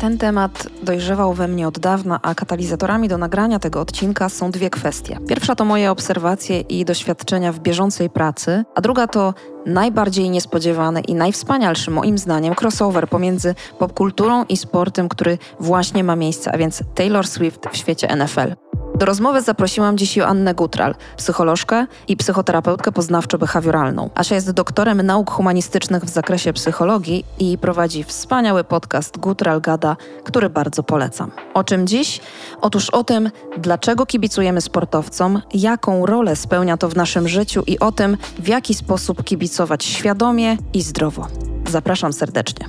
Ten temat dojrzewał we mnie od dawna, a katalizatorami do nagrania tego odcinka są dwie kwestie. Pierwsza to moje obserwacje i doświadczenia w bieżącej pracy, a druga to najbardziej niespodziewany i najwspanialszy moim zdaniem crossover pomiędzy popkulturą i sportem, który właśnie ma miejsce, a więc Taylor Swift w świecie NFL. Do rozmowy zaprosiłam dziś Joannę Gutral, psycholożkę i psychoterapeutkę poznawczo-behawioralną. Asia jest doktorem nauk humanistycznych w zakresie psychologii i prowadzi wspaniały podcast Gutral Gada, który bardzo polecam. O czym dziś? Otóż o tym, dlaczego kibicujemy sportowcom, jaką rolę spełnia to w naszym życiu i o tym, w jaki sposób kibicować świadomie i zdrowo. Zapraszam serdecznie.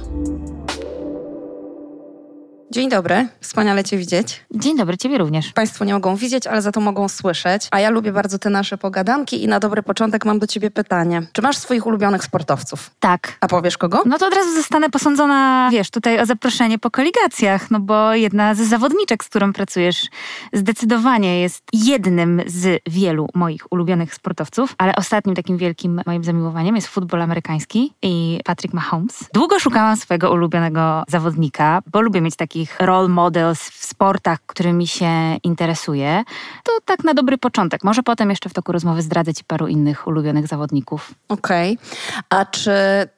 Dzień dobry, wspaniale Cię widzieć. Dzień dobry, Ciebie również. Państwo nie mogą widzieć, ale za to mogą słyszeć. A ja lubię bardzo te nasze pogadanki i na dobry początek mam do Ciebie pytanie. Czy masz swoich ulubionych sportowców? Tak. A powiesz kogo? No to od razu zostanę posądzona, wiesz, tutaj o zaproszenie po koligacjach, no bo jedna ze zawodniczek, z którą pracujesz, zdecydowanie jest jednym z wielu moich ulubionych sportowców, ale ostatnim takim wielkim moim zamiłowaniem jest futbol amerykański i Patrick Mahomes. Długo szukałam swojego ulubionego zawodnika, bo lubię mieć taki takich role models w sportach, którymi się interesuję, to tak na dobry początek. Może potem jeszcze w toku rozmowy zdradzę Ci paru innych ulubionych zawodników. Okej. Okay. A czy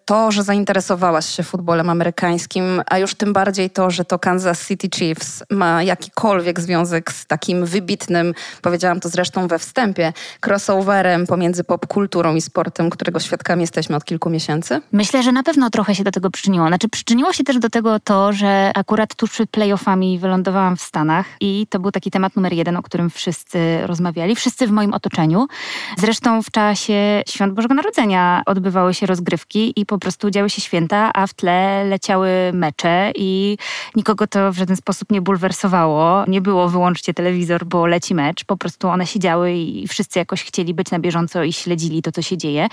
to, że zainteresowałaś się futbolem amerykańskim, a już tym bardziej to, że to Kansas City Chiefs ma jakikolwiek związek z takim wybitnym, powiedziałam to zresztą we wstępie, crossoverem pomiędzy popkulturą i sportem, którego świadkami jesteśmy od kilku miesięcy? Myślę, że na pewno trochę się do tego przyczyniło. Znaczy przyczyniło się też do tego to, że akurat tuż przed playoffami wylądowałam w Stanach i to był taki temat numer jeden, o którym wszyscy rozmawiali, wszyscy w moim otoczeniu. Zresztą w czasie Świąt Bożego Narodzenia odbywały się rozgrywki i po prostu działy się święta, a w tle leciały mecze i nikogo to w żaden sposób nie bulwersowało. Nie było wyłączcie telewizor, bo leci mecz. Po prostu one się działy i wszyscy jakoś chcieli być na bieżąco i śledzili to, co się dzieje.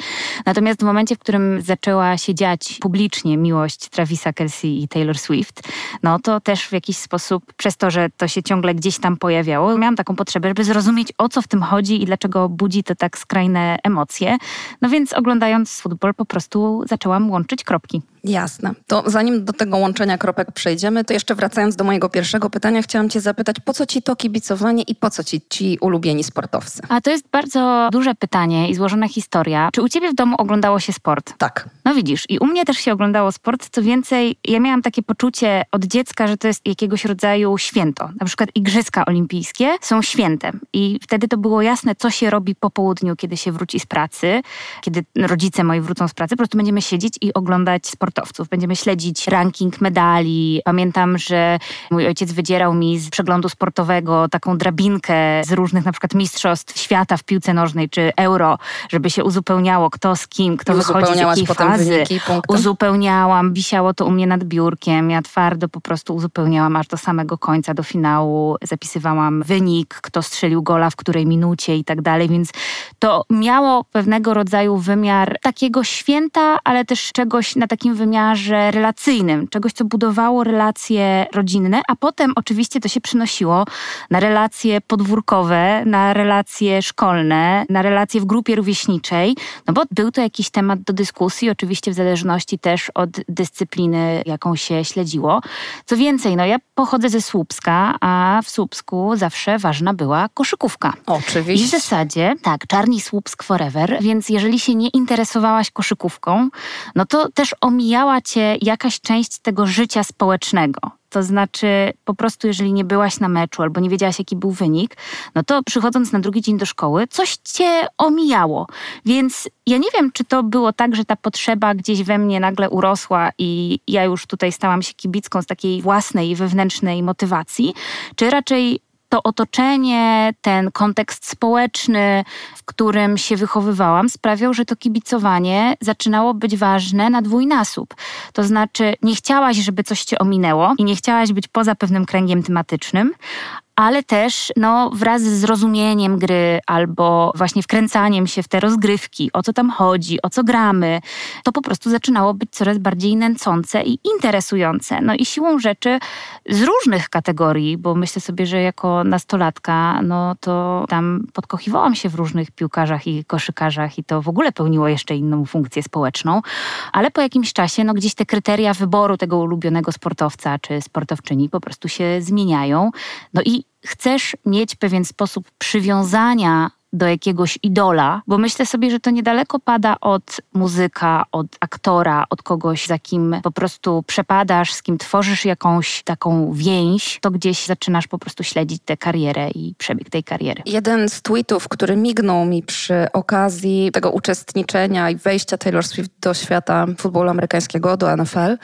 Natomiast w momencie, w którym zaczęła się dziać publicznie miłość Travisa Kelsey i Taylor Swift, no to też w jakiś sposób, przez to, że to się ciągle gdzieś tam pojawiało, miałam taką potrzebę, żeby zrozumieć, o co w tym chodzi i dlaczego budzi to tak skrajne emocje. No więc oglądając futbol po prostu zaczęłam łączyć kropki. Jasne. To zanim do tego łączenia kropek przejdziemy, to jeszcze wracając do mojego pierwszego pytania, chciałam Cię zapytać, po co Ci to kibicowanie i po co Ci ci ulubieni sportowcy? A to jest bardzo duże pytanie i złożona historia. Czy u Ciebie w domu oglądało się sport? Tak. No widzisz, i u mnie też się oglądało sport. Co więcej, ja miałam takie poczucie od dziecka, że to jest jakiegoś rodzaju święto. Na przykład Igrzyska Olimpijskie są świętem. I wtedy to było jasne, co się robi po południu, kiedy się wróci z pracy, kiedy rodzice moi wrócą z pracy. Po prostu będziemy siedzieć i oglądać sport sportowców. Będziemy śledzić ranking medali. Pamiętam, że mój ojciec wydzierał mi z przeglądu sportowego taką drabinkę z różnych na przykład mistrzostw świata w piłce nożnej czy euro, żeby się uzupełniało kto z kim, kto wychodzi z jakiej fazy. Uzupełniałam, wisiało to u mnie nad biurkiem. Ja twardo po prostu uzupełniałam aż do samego końca, do finału. Zapisywałam wynik, kto strzelił gola w której minucie i tak dalej, więc to miało pewnego rodzaju wymiar takiego święta, ale też czegoś na takim wymiarze relacyjnym, czegoś, co budowało relacje rodzinne, a potem oczywiście to się przynosiło na relacje podwórkowe, na relacje szkolne, na relacje w grupie rówieśniczej, no bo był to jakiś temat do dyskusji, oczywiście w zależności też od dyscypliny, jaką się śledziło. Co więcej, no ja pochodzę ze Słupska, a w Słupsku zawsze ważna była koszykówka. Oczywiście. I w zasadzie, tak, Czarni Słupsk forever, więc jeżeli się nie interesowałaś koszykówką, no to też omijałeś omijała cię jakaś część tego życia społecznego. To znaczy, po prostu, jeżeli nie byłaś na meczu albo nie wiedziałaś, jaki był wynik, no to przychodząc na drugi dzień do szkoły, coś cię omijało. Więc ja nie wiem, czy to było tak, że ta potrzeba gdzieś we mnie nagle urosła i ja już tutaj stałam się kibicką z takiej własnej wewnętrznej motywacji, czy raczej to otoczenie, ten kontekst społeczny, w którym się wychowywałam, sprawiał, że to kibicowanie zaczynało być ważne na dwójnasób. To znaczy, nie chciałaś, żeby coś cię ominęło i nie chciałaś być poza pewnym kręgiem tematycznym, ale też no, wraz z zrozumieniem gry albo właśnie wkręcaniem się w te rozgrywki, o co tam chodzi, o co gramy, to po prostu zaczynało być coraz bardziej nęcące i interesujące. No i siłą rzeczy z różnych kategorii, bo myślę sobie, że jako nastolatka, no to tam podkochiwałam się w różnych piłkarzach i koszykarzach i to w ogóle pełniło jeszcze inną funkcję społeczną, ale po jakimś czasie, no gdzieś te kryteria wyboru tego ulubionego sportowca czy sportowczyni po prostu się zmieniają. No i chcesz mieć pewien sposób przywiązania do jakiegoś idola, bo myślę sobie, że to niedaleko pada od muzyka, od aktora, od kogoś, za kim po prostu przepadasz, z kim tworzysz jakąś taką więź, to gdzieś zaczynasz po prostu śledzić tę karierę i przebieg tej kariery. Jeden z tweetów, który mignął mi przy okazji tego uczestniczenia i wejścia Taylor Swift do świata futbolu amerykańskiego, do NFL,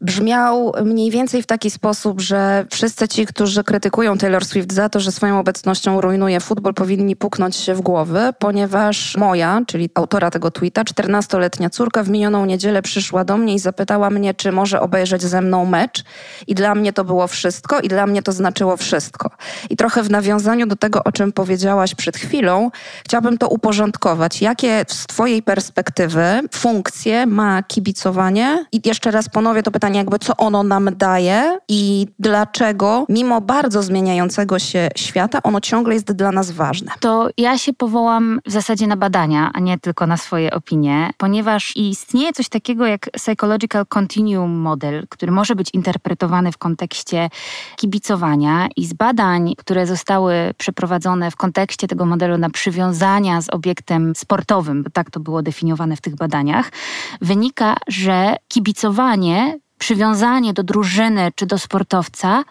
brzmiał mniej więcej w taki sposób, że wszyscy ci, którzy krytykują Taylor Swift za to, że swoją obecnością rujnuje futbol, powinni puknąć się w głowy, ponieważ moja, czyli autora tego tweeta, 14-letnia córka w minioną niedzielę przyszła do mnie i zapytała mnie, czy może obejrzeć ze mną mecz. I dla mnie to było wszystko i dla mnie to znaczyło wszystko. I trochę w nawiązaniu do tego, o czym powiedziałaś przed chwilą, chciałabym to uporządkować. Jakie z twojej perspektywy funkcje ma kibicowanie? I jeszcze raz ponowię to pytanie, pytanie jakby, co ono nam daje i dlaczego, mimo bardzo zmieniającego się świata, ono ciągle jest dla nas ważne. To ja się powołam w zasadzie na badania, a nie tylko na swoje opinie, ponieważ istnieje coś takiego jak Psychological Continuum Model, który może być interpretowany w kontekście kibicowania i z badań, które zostały przeprowadzone w kontekście tego modelu na przywiązania z obiektem sportowym, bo tak to było definiowane w tych badaniach, wynika, że kibicowanie przywiązanie do drużyny czy do sportowca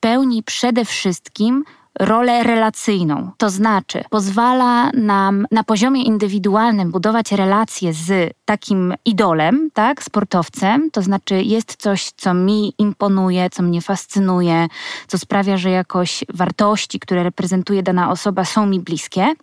pełni przede wszystkim rolę relacyjną. To znaczy, pozwala nam na poziomie indywidualnym budować relacje z takim idolem, tak, sportowcem. To znaczy, jest coś, co mi imponuje, co mnie fascynuje, co sprawia, że jakoś wartości, które reprezentuje dana osoba, są mi bliskie.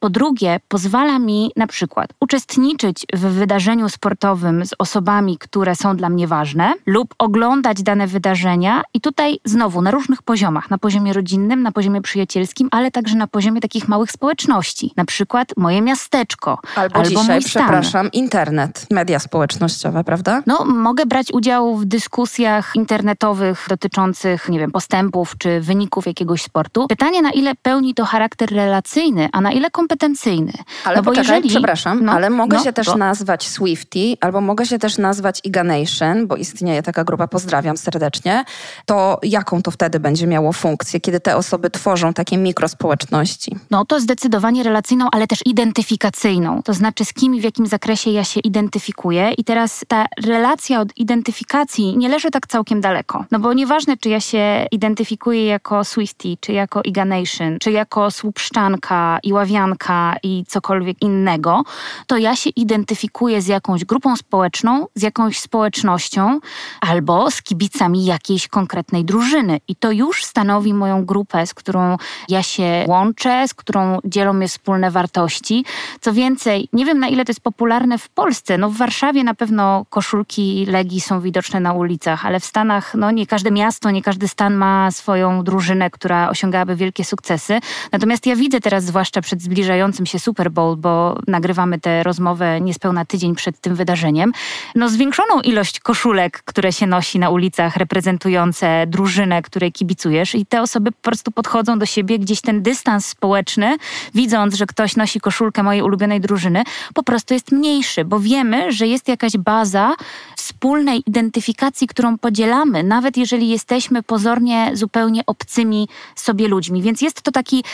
Po drugie, pozwala mi na przykład uczestniczyć w wydarzeniu sportowym z osobami, które są dla mnie ważne, lub oglądać dane wydarzenia. I tutaj znowu na różnych poziomach, na poziomie rodzinnym, na poziomie poziomie przyjacielskim, ale także na poziomie takich małych społeczności. Na przykład moje miasteczko. Albo, albo dzisiaj, przepraszam, internet, media społecznościowe, prawda? No, mogę brać udział w dyskusjach internetowych dotyczących, nie wiem, postępów czy wyników jakiegoś sportu. Pytanie, na ile pełni to charakter relacyjny, a na ile kompetencyjny. Ale no bo poczekaj, jeżeli... przepraszam, no, ale mogę no, się też bo... nazwać Swifty, albo mogę się też nazwać Iga Nation, bo istnieje taka grupa, pozdrawiam serdecznie. To jaką to wtedy będzie miało funkcję, kiedy te osoby tworzą takie mikrospołeczności? No to zdecydowanie relacyjną, ale też identyfikacyjną. To znaczy z kim i w jakim zakresie ja się identyfikuję. I teraz ta relacja od identyfikacji nie leży tak całkiem daleko. No bo nieważne, czy ja się identyfikuję jako Swifty, czy jako Iga Nation, czy jako słupszczanka i ławianka i cokolwiek innego, to ja się identyfikuję z jakąś grupą społeczną, z jakąś społecznością albo z kibicami jakiejś konkretnej drużyny. I to już stanowi moją grupę, z którą którą ja się łączę, z którą dzielą mnie wspólne wartości. Co więcej, nie wiem na ile to jest popularne w Polsce. No w Warszawie na pewno koszulki Legii są widoczne na ulicach, ale w Stanach no nie każde miasto, nie każdy stan ma swoją drużynę, która osiągałaby wielkie sukcesy. Natomiast ja widzę teraz, zwłaszcza przed zbliżającym się Super Bowl, bo nagrywamy tę rozmowę niespełna tydzień przed tym wydarzeniem, no zwiększoną ilość koszulek, które się nosi na ulicach, reprezentujące drużynę, której kibicujesz i te osoby po prostu podchodzą podchodzą do siebie gdzieś ten dystans społeczny, widząc, że ktoś nosi koszulkę mojej ulubionej drużyny, po prostu jest mniejszy, bo wiemy, że jest jakaś baza wspólnej identyfikacji, którą podzielamy, nawet jeżeli jesteśmy pozornie zupełnie obcymi sobie ludźmi. Więc jest to taki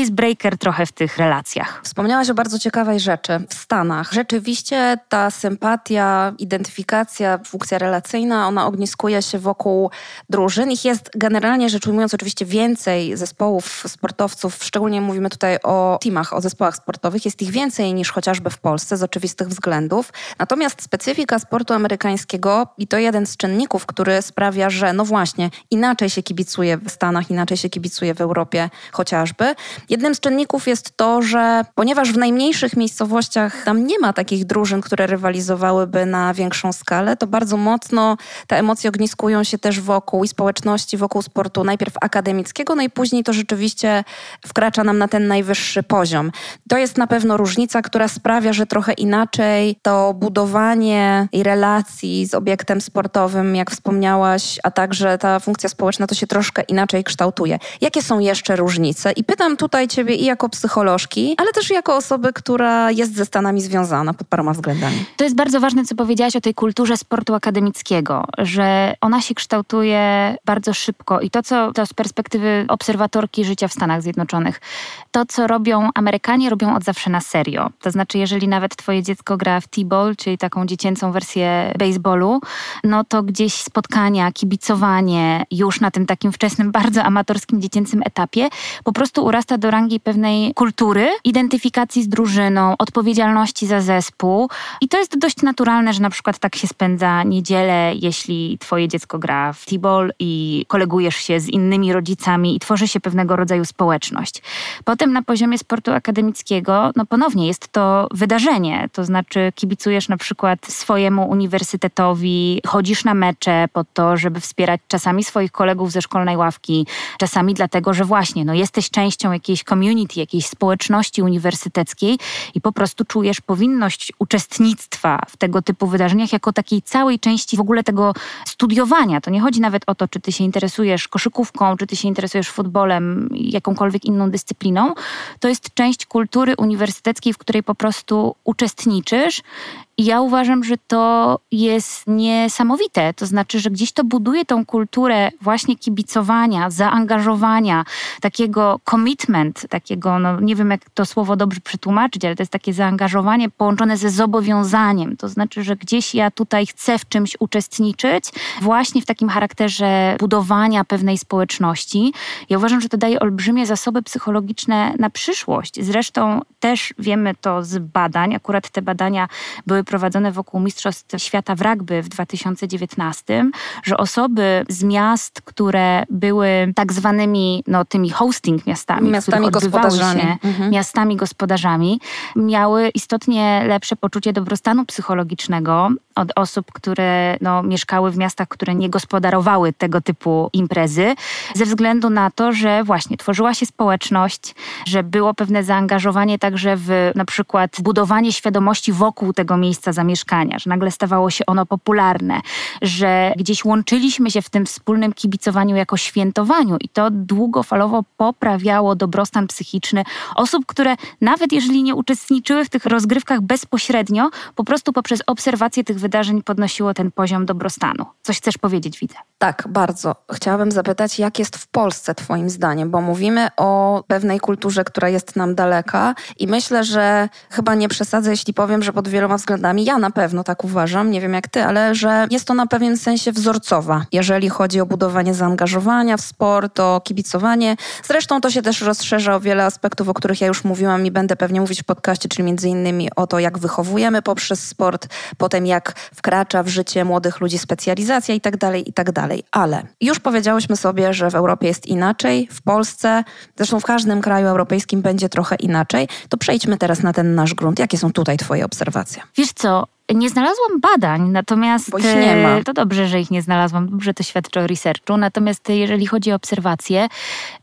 icebreaker trochę w tych relacjach. Wspomniałaś o bardzo ciekawej rzeczy. W Stanach rzeczywiście ta sympatia, identyfikacja, funkcja relacyjna, ona ogniskuje się wokół drużyn. Ich jest generalnie rzecz ujmując oczywiście więcej zespołów sportowców, szczególnie mówimy tutaj o teamach, o zespołach sportowych, jest ich więcej niż chociażby w Polsce z oczywistych względów. Natomiast specyfika sportu amerykańskiego i to jeden z czynników, który sprawia, że no właśnie, inaczej się kibicuje w Stanach, inaczej się kibicuje w Europie chociażby. Jednym z czynników jest to, że ponieważ w najmniejszych miejscowościach tam nie ma takich drużyn, które rywalizowałyby na większą skalę, to bardzo mocno te emocje ogniskują się też wokół i społeczności, wokół sportu najpierw akademickiego, no i później to rzeczywiście wkracza nam na ten najwyższy poziom. To jest na pewno różnica, która sprawia, że trochę inaczej to budowanie i relacji z obiektem sportowym, jak wspomniałaś, a także ta funkcja społeczna, to się troszkę inaczej kształtuje. Jakie są jeszcze różnice? I pytam tutaj Ciebie i jako psycholożki, ale też jako osoby, która jest ze Stanami związana pod paroma względami. To jest bardzo ważne, co powiedziałaś o tej kulturze sportu akademickiego, że ona się kształtuje bardzo szybko i to, co to z perspektywy obserwatorki życia w Stanach Zjednoczonych, to, co robią Amerykanie, robią od zawsze na serio. To znaczy, jeżeli nawet twoje dziecko gra w t-ball, czyli taką dziecięcą wersję baseballu, no to gdzieś spotkania, kibicowanie już na tym takim wczesnym, bardzo amatorskim, dziecięcym etapie po prostu urasta do rangi pewnej kultury, identyfikacji z drużyną, odpowiedzialności za zespół. I to jest dość naturalne, że na przykład tak się spędza niedzielę, jeśli twoje dziecko gra w t-ball i kolegujesz się z innymi rodzicami i tworzy się pewnego rodzaju społeczność. Potem na poziomie sportu akademickiego, no ponownie jest to wydarzenie, to znaczy kibicujesz na przykład swojemu uniwersytetowi, chodzisz na mecze po to, żeby wspierać czasami swoich kolegów ze szkolnej ławki, czasami dlatego, że właśnie no, jesteś częścią jakiejś community, jakiejś społeczności uniwersyteckiej i po prostu czujesz powinność uczestnictwa w tego typu wydarzeniach jako takiej całej części w ogóle tego studiowania. To nie chodzi nawet o to, czy ty się interesujesz koszykówką, czy ty się interesujesz futbolem, jakąkolwiek inną dyscypliną. To jest część kultury uniwersyteckiej, w której po prostu uczestniczysz i ja uważam, że to jest niesamowite. To znaczy, że gdzieś to buduje tą kulturę właśnie kibicowania, zaangażowania, takiego commitment, takiego, no nie wiem jak to słowo dobrze przetłumaczyć, ale to jest takie zaangażowanie połączone ze zobowiązaniem. To znaczy, że gdzieś ja tutaj chcę w czymś uczestniczyć, właśnie w takim charakterze budowania pewnej społeczności. Ja uważam, że to daje olbrzymie zasoby psychologiczne na przyszłość. Zresztą też wiemy to z badań, akurat te badania były prowadzone wokół Mistrzostw Świata w rugby w 2019, że osoby z miast, które były tak zwanymi no, tymi hosting miastami, miastami gospodarzami. Się, mhm. miastami gospodarzami, miały istotnie lepsze poczucie dobrostanu psychologicznego od osób, które no, mieszkały w miastach, które nie gospodarowały tego typu imprezy, ze względu na to, że właśnie tworzyła się społeczność, że było pewne zaangażowanie także w na przykład budowanie świadomości wokół tego miejsca zamieszkania, że nagle stawało się ono popularne, że gdzieś łączyliśmy się w tym wspólnym kibicowaniu jako świętowaniu i to długofalowo poprawiało dobrostan psychiczny osób, które nawet jeżeli nie uczestniczyły w tych rozgrywkach bezpośrednio, po prostu poprzez obserwację tych wydarzeń podnosiło ten poziom dobrostanu. Coś chcesz powiedzieć, widzę? Tak, bardzo. Chciałabym zapytać, jak jest w Polsce Twoim zdaniem, bo mówimy o pewnej kulturze, która jest nam daleka i myślę, że chyba nie przesadzę, jeśli powiem, że pod wieloma względami, ja na pewno tak uważam, nie wiem jak Ty, ale że jest to na pewien sensie wzorcowa, jeżeli chodzi o budowanie zaangażowania w sport, o kibicowanie. Zresztą to się też rozszerza o wiele aspektów, o których ja już mówiłam i będę pewnie mówić w podcaście, czyli między innymi o to, jak wychowujemy poprzez sport, potem jak wkracza w życie młodych ludzi specjalizacja i tak dalej, i tak dalej. Ale już powiedziałyśmy sobie, że w Europie jest inaczej, w Polsce, zresztą w każdym kraju europejskim będzie trochę inaczej. To przejdźmy teraz na ten nasz grunt. Jakie są tutaj Twoje obserwacje? Wiesz co, nie znalazłam badań, natomiast Bo ich nie ma. to dobrze, że ich nie znalazłam, dobrze to świadczy o researchu. Natomiast jeżeli chodzi o obserwacje,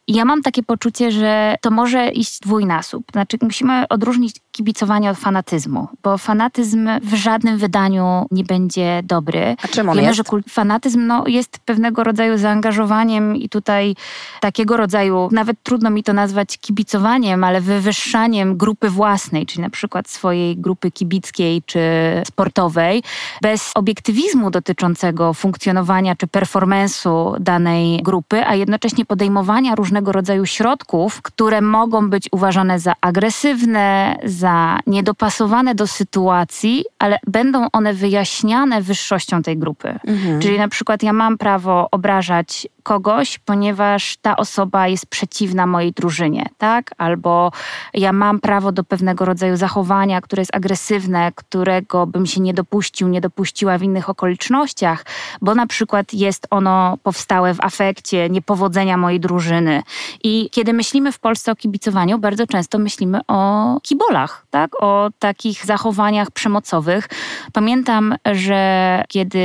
ja mam takie poczucie, że to może iść dwójnasób. Znaczy, musimy odróżnić kibicowanie od fanatyzmu, bo fanatyzm w żadnym wydaniu nie będzie dobry. A czym on Wiemy, jest? że fanatyzm no, jest pewnego rodzaju zaangażowaniem i tutaj takiego rodzaju, nawet trudno mi to nazwać kibicowaniem, ale wywyższaniem grupy własnej, czyli na przykład swojej grupy kibickiej czy sportowej, bez obiektywizmu dotyczącego funkcjonowania czy performance'u danej grupy, a jednocześnie podejmowania różnego rodzaju środków, które mogą być uważane za agresywne, za niedopasowane do sytuacji, ale będą one wyjaśniane wyższością tej grupy. Mhm. Czyli na przykład ja mam prawo obrażać kogoś, ponieważ ta osoba jest przeciwna mojej drużynie, tak? Albo ja mam prawo do pewnego rodzaju zachowania, które jest agresywne, którego bym się nie dopuścił, nie dopuściła w innych okolicznościach, bo na przykład jest ono powstałe w afekcie niepowodzenia mojej drużyny. I kiedy myślimy w Polsce o kibicowaniu, bardzo często myślimy o kibolach, tak? O takich zachowaniach przemocowych. Pamiętam, że kiedy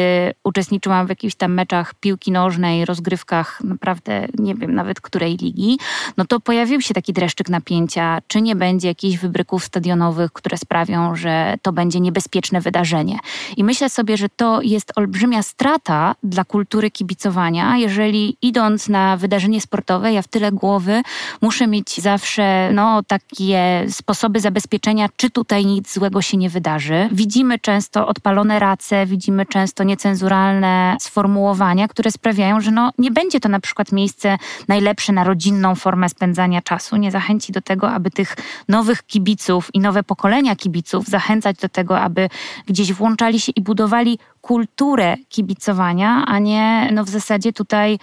uczestniczyłam w jakichś tam meczach piłki nożnej, rozgrywka naprawdę nie wiem nawet której ligi, no to pojawił się taki dreszczyk napięcia, czy nie będzie jakichś wybryków stadionowych, które sprawią, że to będzie niebezpieczne wydarzenie. I myślę sobie, że to jest olbrzymia strata dla kultury kibicowania, jeżeli idąc na wydarzenie sportowe, ja w tyle głowy muszę mieć zawsze no, takie sposoby zabezpieczenia, czy tutaj nic złego się nie wydarzy. Widzimy często odpalone race, widzimy często niecenzuralne sformułowania, które sprawiają, że no, nie będzie to na przykład miejsce najlepsze na rodzinną formę spędzania czasu, nie zachęci do tego, aby tych nowych kibiców i nowe pokolenia kibiców zachęcać do tego, aby gdzieś włączali się i budowali kulturę kibicowania, a nie no w zasadzie tutaj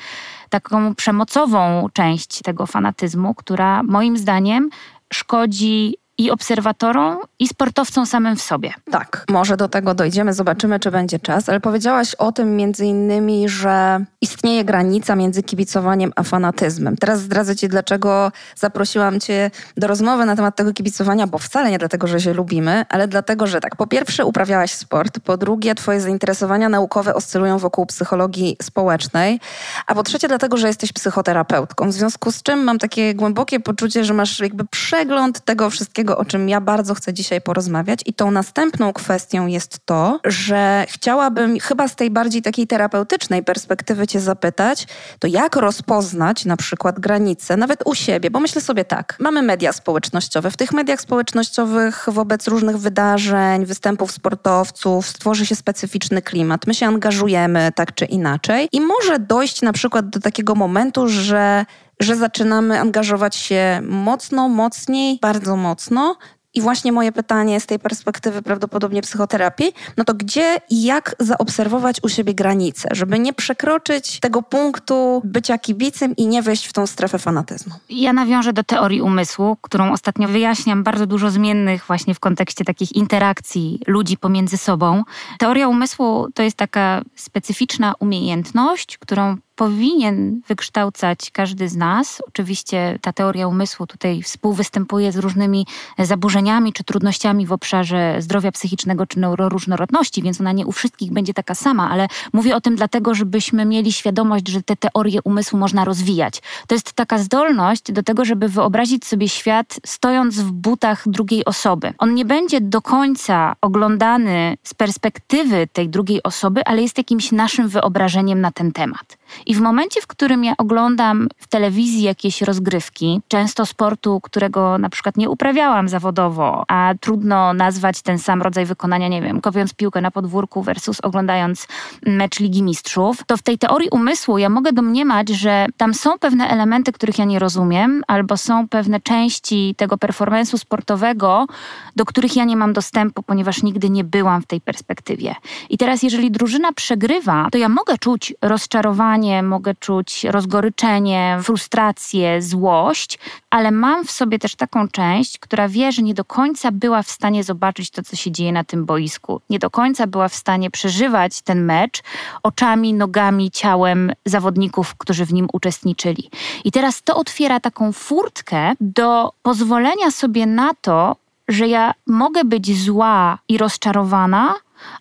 taką przemocową część tego fanatyzmu, która moim zdaniem szkodzi i obserwatorom, i sportowcom samym w sobie. Tak, może do tego dojdziemy, zobaczymy, czy będzie czas, ale powiedziałaś o tym między innymi, że istnieje granica między kibicowaniem a fanatyzmem. Teraz zdradzę Ci, dlaczego zaprosiłam Cię do rozmowy na temat tego kibicowania, bo wcale nie dlatego, że się lubimy, ale dlatego, że tak, po pierwsze uprawiałaś sport, po drugie Twoje zainteresowania naukowe oscylują wokół psychologii społecznej, a po trzecie dlatego, że jesteś psychoterapeutką, w związku z czym mam takie głębokie poczucie, że masz jakby przegląd tego wszystkiego, tego, o czym ja bardzo chcę dzisiaj porozmawiać. I tą następną kwestią jest to, że chciałabym chyba z tej bardziej takiej terapeutycznej perspektywy Cię zapytać, to jak rozpoznać na przykład granice, nawet u siebie, bo myślę sobie tak, mamy media społecznościowe. W tych mediach społecznościowych wobec różnych wydarzeń, występów sportowców stworzy się specyficzny klimat. My się angażujemy tak czy inaczej i może dojść na przykład do takiego momentu, że że zaczynamy angażować się mocno, mocniej, bardzo mocno i właśnie moje pytanie z tej perspektywy prawdopodobnie psychoterapii, no to gdzie i jak zaobserwować u siebie granice, żeby nie przekroczyć tego punktu bycia kibicem i nie wejść w tą strefę fanatyzmu? Ja nawiążę do teorii umysłu, którą ostatnio wyjaśniam bardzo dużo zmiennych właśnie w kontekście takich interakcji ludzi pomiędzy sobą. Teoria umysłu to jest taka specyficzna umiejętność, którą powinien wykształcać każdy z nas. Oczywiście ta teoria umysłu tutaj współwystępuje z różnymi zaburzeniami czy trudnościami w obszarze zdrowia psychicznego czy neuroróżnorodności, więc ona nie u wszystkich będzie taka sama, ale mówię o tym dlatego, żebyśmy mieli świadomość, że te teorie umysłu można rozwijać. To jest taka zdolność do tego, żeby wyobrazić sobie świat stojąc w butach drugiej osoby. On nie będzie do końca oglądany z perspektywy tej drugiej osoby, ale jest jakimś naszym wyobrażeniem na ten temat. I w momencie, w którym ja oglądam w telewizji jakieś rozgrywki, często sportu, którego na przykład nie uprawiałam zawodowo, a trudno nazwać ten sam rodzaj wykonania, nie wiem, kopiąc piłkę na podwórku versus oglądając mecz Ligi Mistrzów, to w tej teorii umysłu ja mogę domniemać, że tam są pewne elementy, których ja nie rozumiem, albo są pewne części tego performance'u sportowego, do których ja nie mam dostępu, ponieważ nigdy nie byłam w tej perspektywie. I teraz, jeżeli drużyna przegrywa, to ja mogę czuć rozczarowanie, mogę czuć rozgoryczenie, frustrację, złość, ale mam w sobie też taką część, która wie, że nie do końca była w stanie zobaczyć to, co się dzieje na tym boisku. Nie do końca była w stanie przeżywać ten mecz oczami, nogami, ciałem zawodników, którzy w nim uczestniczyli. I teraz to otwiera taką furtkę do pozwolenia sobie na to, że ja mogę być zła i rozczarowana,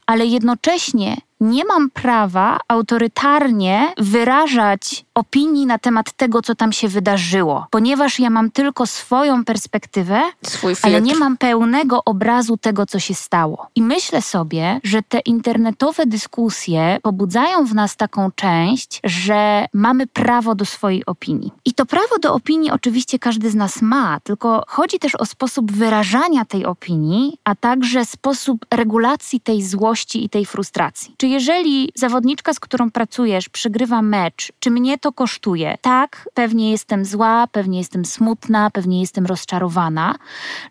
ale jednocześnie nie mam prawa autorytarnie wyrażać opinii na temat tego, co tam się wydarzyło, ponieważ ja mam tylko swoją perspektywę, ale nie mam pełnego obrazu tego, co się stało. I myślę sobie, że te internetowe dyskusje pobudzają w nas taką część, że mamy prawo do swojej opinii. I to prawo do opinii oczywiście każdy z nas ma, tylko chodzi też o sposób wyrażania tej opinii, a także sposób regulacji tej złości i tej frustracji. Czy jeżeli zawodniczka, z którą pracujesz, przegrywa mecz, czy mnie to kosztuje? Tak, pewnie jestem zła, pewnie jestem smutna, pewnie jestem rozczarowana.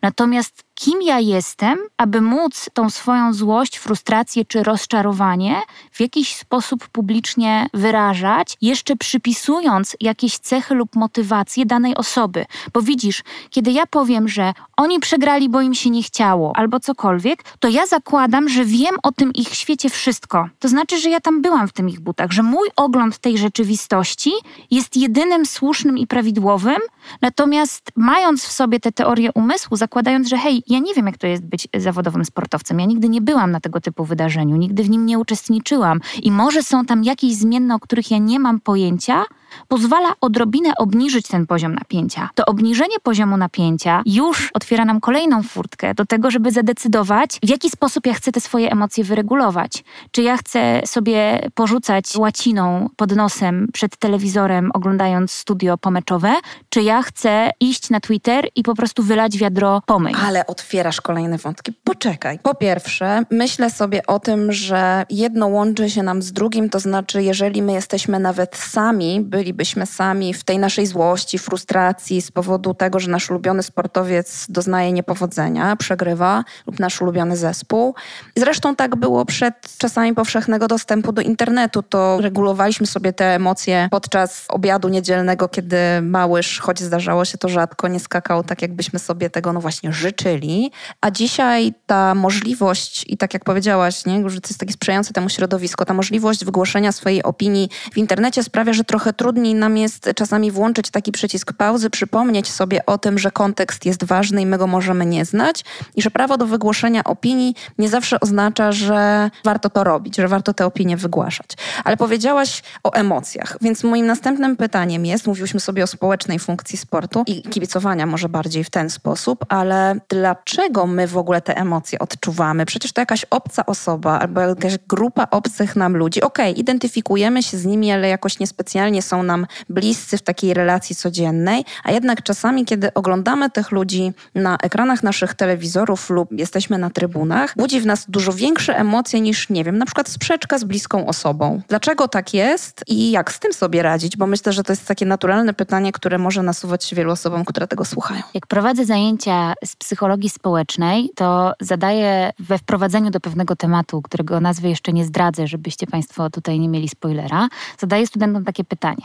Natomiast kim ja jestem, aby móc tą swoją złość, frustrację czy rozczarowanie w jakiś sposób publicznie wyrażać, jeszcze przypisując jakieś cechy lub motywacje danej osoby. Bo widzisz, kiedy ja powiem, że oni przegrali, bo im się nie chciało, albo cokolwiek, to ja zakładam, że wiem o tym ich świecie wszystko. To znaczy, że ja tam byłam w tym ich butach, że mój ogląd tej rzeczywistości jest jedynym słusznym i prawidłowym, natomiast mając w sobie te teorie umysłu, zakładając, że hej, ja nie wiem, jak to jest być zawodowym sportowcem, ja nigdy nie byłam na tego typu wydarzeniu, nigdy w nim nie uczestniczyłam i może są tam jakieś zmienne, o których ja nie mam pojęcia, pozwala odrobinę obniżyć ten poziom napięcia. To obniżenie poziomu napięcia już otwiera nam kolejną furtkę do tego, żeby zadecydować, w jaki sposób ja chcę te swoje emocje wyregulować. Czy ja chcę sobie porzucać łaciną pod nosem przed telewizorem, oglądając studio pomeczowe, czy ja chcę iść na Twitter i po prostu wylać wiadro pomyj. Ale otwierasz kolejne wątki. Poczekaj. Po pierwsze, myślę sobie o tym, że jedno łączy się nam z drugim, to znaczy, jeżeli my jesteśmy nawet sami, by bylibyśmy sami w tej naszej złości, frustracji z powodu tego, że nasz ulubiony sportowiec doznaje niepowodzenia, przegrywa lub nasz ulubiony zespół. Zresztą tak było przed czasami powszechnego dostępu do internetu. To regulowaliśmy sobie te emocje podczas obiadu niedzielnego, kiedy małyż, choć zdarzało się to rzadko, nie skakał tak, jakbyśmy sobie tego no właśnie życzyli. A dzisiaj ta możliwość, i tak jak powiedziałaś, nie, że to jest takie sprzyjające temu środowisko, ta możliwość wygłoszenia swojej opinii w internecie sprawia, że trochę trudniej trudniej nam jest czasami włączyć taki przycisk pauzy, przypomnieć sobie o tym, że kontekst jest ważny i my go możemy nie znać i że prawo do wygłoszenia opinii nie zawsze oznacza, że warto to robić, że warto te opinie wygłaszać. Ale powiedziałaś o emocjach, więc moim następnym pytaniem jest, mówiłyśmy sobie o społecznej funkcji sportu i kibicowania może bardziej w ten sposób, ale dlaczego my w ogóle te emocje odczuwamy? Przecież to jakaś obca osoba albo jakaś grupa obcych nam ludzi. Okej, okay, identyfikujemy się z nimi, ale jakoś niespecjalnie nam bliscy w takiej relacji codziennej, a jednak czasami, kiedy oglądamy tych ludzi na ekranach naszych telewizorów lub jesteśmy na trybunach, budzi w nas dużo większe emocje niż, nie wiem, na przykład sprzeczka z bliską osobą. Dlaczego tak jest i jak z tym sobie radzić? Bo myślę, że to jest takie naturalne pytanie, które może nasuwać się wielu osobom, które tego słuchają. Jak prowadzę zajęcia z psychologii społecznej, to zadaję we wprowadzeniu do pewnego tematu, którego nazwy jeszcze nie zdradzę, żebyście Państwo tutaj nie mieli spoilera, zadaję studentom takie pytanie.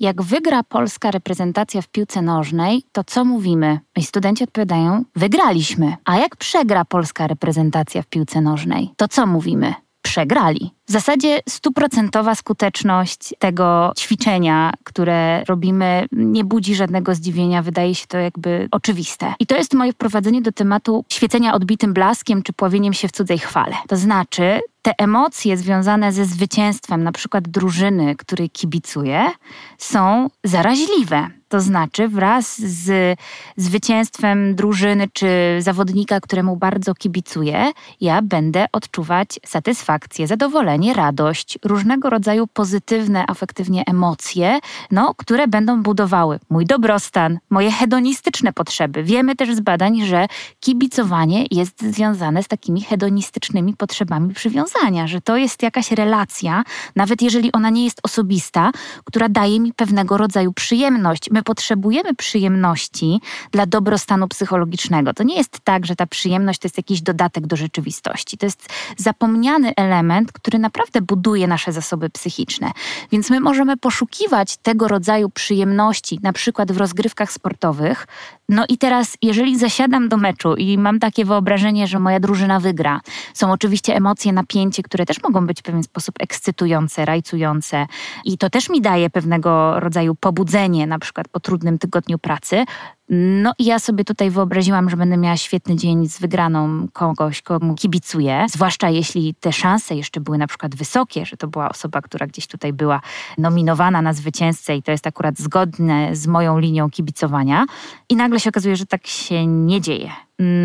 Jak wygra polska reprezentacja w piłce nożnej, to co mówimy? I studenci odpowiadają: wygraliśmy. A jak przegra polska reprezentacja w piłce nożnej, to co mówimy? Przegrali. W zasadzie stuprocentowa skuteczność tego ćwiczenia, które robimy, nie budzi żadnego zdziwienia, wydaje się to jakby oczywiste. I to jest moje wprowadzenie do tematu świecenia odbitym blaskiem czy pławieniem się w cudzej chwale. To znaczy, te emocje związane ze zwycięstwem, na przykład drużyny, której kibicuję, są zaraźliwe. To znaczy, wraz z zwycięstwem drużyny czy zawodnika, któremu bardzo kibicuję, ja będę odczuwać satysfakcję, zadowolenie, radość, różnego rodzaju pozytywne, afektywnie emocje, no, które będą budowały mój dobrostan, moje hedonistyczne potrzeby. Wiemy też z badań, że kibicowanie jest związane z takimi hedonistycznymi potrzebami przywiązania, że to jest jakaś relacja, nawet jeżeli ona nie jest osobista, która daje mi pewnego rodzaju przyjemność. My potrzebujemy przyjemności dla dobrostanu psychologicznego. To nie jest tak, że ta przyjemność to jest jakiś dodatek do rzeczywistości. To jest zapomniany element, który naprawdę buduje nasze zasoby psychiczne. Więc my możemy poszukiwać tego rodzaju przyjemności, na przykład w rozgrywkach sportowych. No i teraz, jeżeli zasiadam do meczu i mam takie wyobrażenie, że moja drużyna wygra, są oczywiście emocje, napięcie, które też mogą być w pewien sposób ekscytujące, rajcujące i to też mi daje pewnego rodzaju pobudzenie, na przykład po trudnym tygodniu pracy, no i ja sobie tutaj wyobraziłam, że będę miała świetny dzień z wygraną kogoś, komu kibicuję, zwłaszcza jeśli te szanse jeszcze były na przykład wysokie, że to była osoba, która gdzieś tutaj była nominowana na zwycięzcę i to jest akurat zgodne z moją linią kibicowania. I nagle się okazuje, że tak się nie dzieje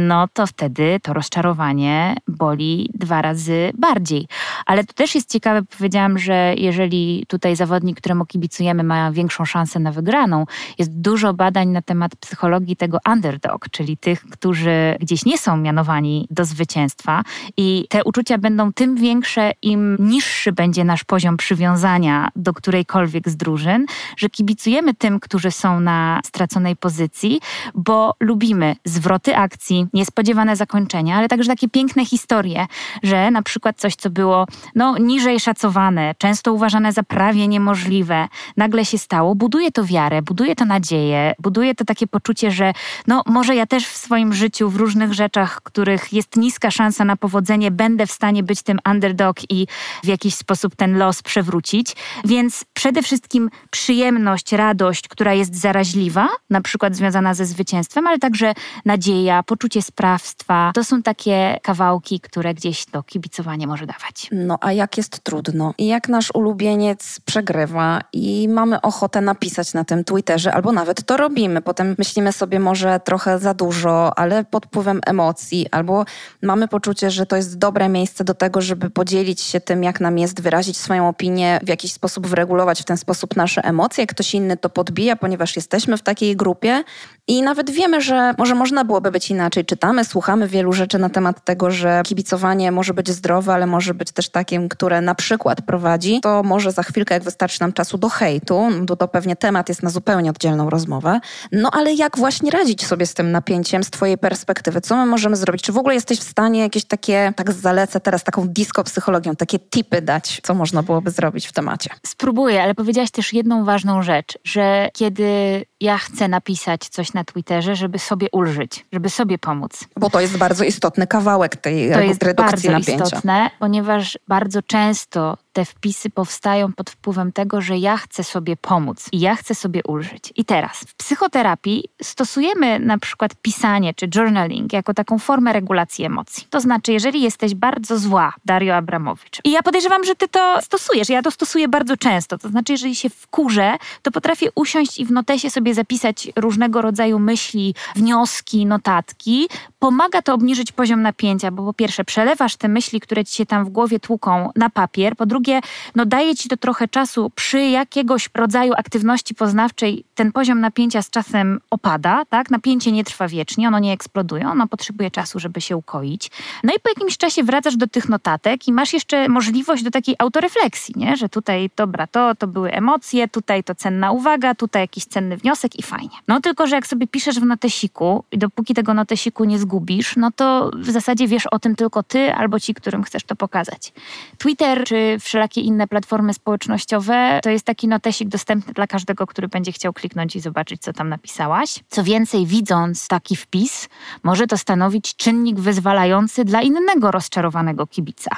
no to wtedy to rozczarowanie boli dwa razy bardziej. Ale to też jest ciekawe, powiedziałam, że jeżeli tutaj zawodnik, któremu kibicujemy, ma większą szansę na wygraną, jest dużo badań na temat psychologii tego underdog, czyli tych, którzy gdzieś nie są mianowani do zwycięstwa i te uczucia będą tym większe, im niższy będzie nasz poziom przywiązania do którejkolwiek z drużyn, że kibicujemy tym, którzy są na straconej pozycji, bo lubimy zwroty akcji, niespodziewane zakończenia, ale także takie piękne historie, że na przykład coś, co było no, niżej szacowane, często uważane za prawie niemożliwe, nagle się stało, buduje to wiarę, buduje to nadzieję, buduje to takie poczucie, że no, może ja też w swoim życiu w różnych rzeczach, których jest niska szansa na powodzenie, będę w stanie być tym underdog i w jakiś sposób ten los przewrócić. Więc przede wszystkim przyjemność, radość, która jest zaraźliwa, na przykład związana ze zwycięstwem, ale także nadzieja, poczucie sprawstwa. To są takie kawałki, które gdzieś to kibicowanie może dawać. No a jak jest trudno i jak nasz ulubieniec przegrywa i mamy ochotę napisać na tym Twitterze, albo nawet to robimy. Potem myślimy sobie może trochę za dużo, ale pod wpływem emocji, albo mamy poczucie, że to jest dobre miejsce do tego, żeby podzielić się tym, jak nam jest, wyrazić swoją opinię, w jakiś sposób wyregulować w ten sposób nasze emocje. Ktoś inny to podbija, ponieważ jesteśmy w takiej grupie i nawet wiemy, że może można byłoby być inaczej. Czytamy, słuchamy wielu rzeczy na temat tego, że kibicowanie może być zdrowe, ale może być też takim, które na przykład prowadzi. To może za chwilkę, jak wystarczy nam czasu do hejtu, to, to pewnie temat jest na zupełnie oddzielną rozmowę. No ale jak właśnie radzić sobie z tym napięciem z Twojej perspektywy? Co my możemy zrobić? Czy w ogóle jesteś w stanie jakieś takie, tak zalecę teraz taką disco psychologią, takie tipy dać, co można byłoby zrobić w temacie? Spróbuję, ale powiedziałaś też jedną ważną rzecz, że kiedy ja chcę napisać coś na Twitterze, żeby sobie ulżyć, żeby sobie pomóc. Bo to jest bardzo istotny kawałek tej to jest redukcji bardzo napięcia. istotne, ponieważ bardzo często te wpisy powstają pod wpływem tego, że ja chcę sobie pomóc i ja chcę sobie ulżyć. I teraz w psychoterapii stosujemy na przykład pisanie czy journaling jako taką formę regulacji emocji. To znaczy, jeżeli jesteś bardzo zła, Dario Abramowicz, i ja podejrzewam, że ty to stosujesz, ja to stosuję bardzo często, to znaczy, jeżeli się wkurzę, to potrafię usiąść i w notesie sobie zapisać różnego rodzaju myśli, wnioski, notatki. Pomaga to obniżyć poziom napięcia, bo po pierwsze przelewasz te myśli, które ci się tam w głowie tłuką na papier, po drugie drugie, no daje ci to trochę czasu. Przy jakiegoś rodzaju aktywności poznawczej ten poziom napięcia z czasem opada, tak? Napięcie nie trwa wiecznie, ono nie eksploduje, ono potrzebuje czasu, żeby się ukoić. No i po jakimś czasie wracasz do tych notatek i masz jeszcze możliwość do takiej autorefleksji, nie? Że tutaj, dobra, to, to były emocje, tutaj to cenna uwaga, tutaj jakiś cenny wniosek i fajnie. No tylko, że jak sobie piszesz w notesiku i dopóki tego notesiku nie zgubisz, no to w zasadzie wiesz o tym tylko ty albo ci, którym chcesz to pokazać. Twitter czy wszelakie inne platformy społecznościowe, to jest taki notesik dostępny dla każdego, który będzie chciał kliknąć i zobaczyć, co tam napisałaś. Co więcej, widząc taki wpis, może to stanowić czynnik wyzwalający dla innego rozczarowanego kibica.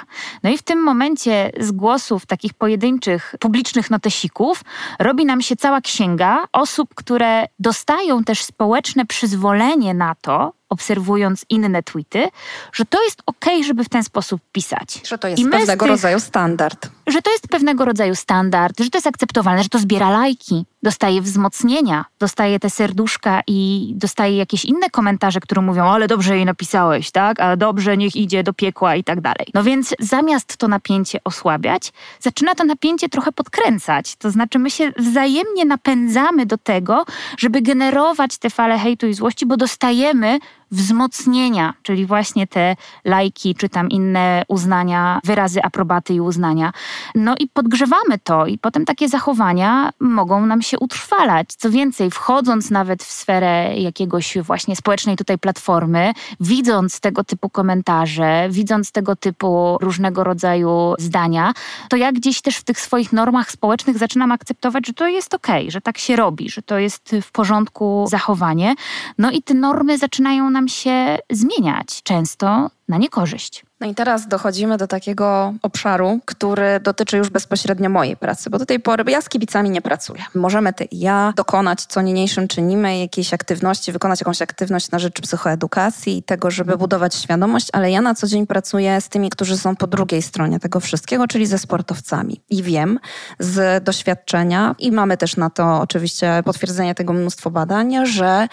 No i w tym momencie z głosów takich pojedynczych, publicznych notesików robi nam się cała księga osób, które dostają też społeczne przyzwolenie na to, obserwując inne tweety, że to jest ok, żeby w ten sposób pisać. Że to jest pewnego tych, rodzaju standard. Że to jest pewnego rodzaju standard, że to jest akceptowalne, że to zbiera lajki, dostaje wzmocnienia, dostaje te serduszka i dostaje jakieś inne komentarze, które mówią, ale dobrze jej napisałeś, tak? A dobrze, niech idzie do piekła i tak dalej. No więc zamiast to napięcie osłabiać, zaczyna to napięcie trochę podkręcać. To znaczy my się wzajemnie napędzamy do tego, żeby generować te fale hejtu i złości, bo dostajemy wzmocnienia, czyli właśnie te lajki, czy tam inne uznania, wyrazy aprobaty i uznania. No i podgrzewamy to i potem takie zachowania mogą nam się utrwalać. Co więcej, wchodząc nawet w sferę jakiegoś właśnie społecznej tutaj platformy, widząc tego typu komentarze, widząc tego typu różnego rodzaju zdania, to ja gdzieś też w tych swoich normach społecznych zaczynam akceptować, że to jest okej, okay, że tak się robi, że to jest w porządku zachowanie. No i te normy zaczynają nam się zmieniać, często na niekorzyść. No i teraz dochodzimy do takiego obszaru, który dotyczy już bezpośrednio mojej pracy, bo do tej pory ja z kibicami nie pracuję. Możemy ty i ja dokonać, co niniejszym czynimy, jakiejś aktywności, wykonać jakąś aktywność na rzecz psychoedukacji i tego, żeby budować świadomość, ale ja na co dzień pracuję z tymi, którzy są po drugiej stronie tego wszystkiego, czyli ze sportowcami. I wiem z doświadczenia, i mamy też na to oczywiście potwierdzenie tego mnóstwo badań, że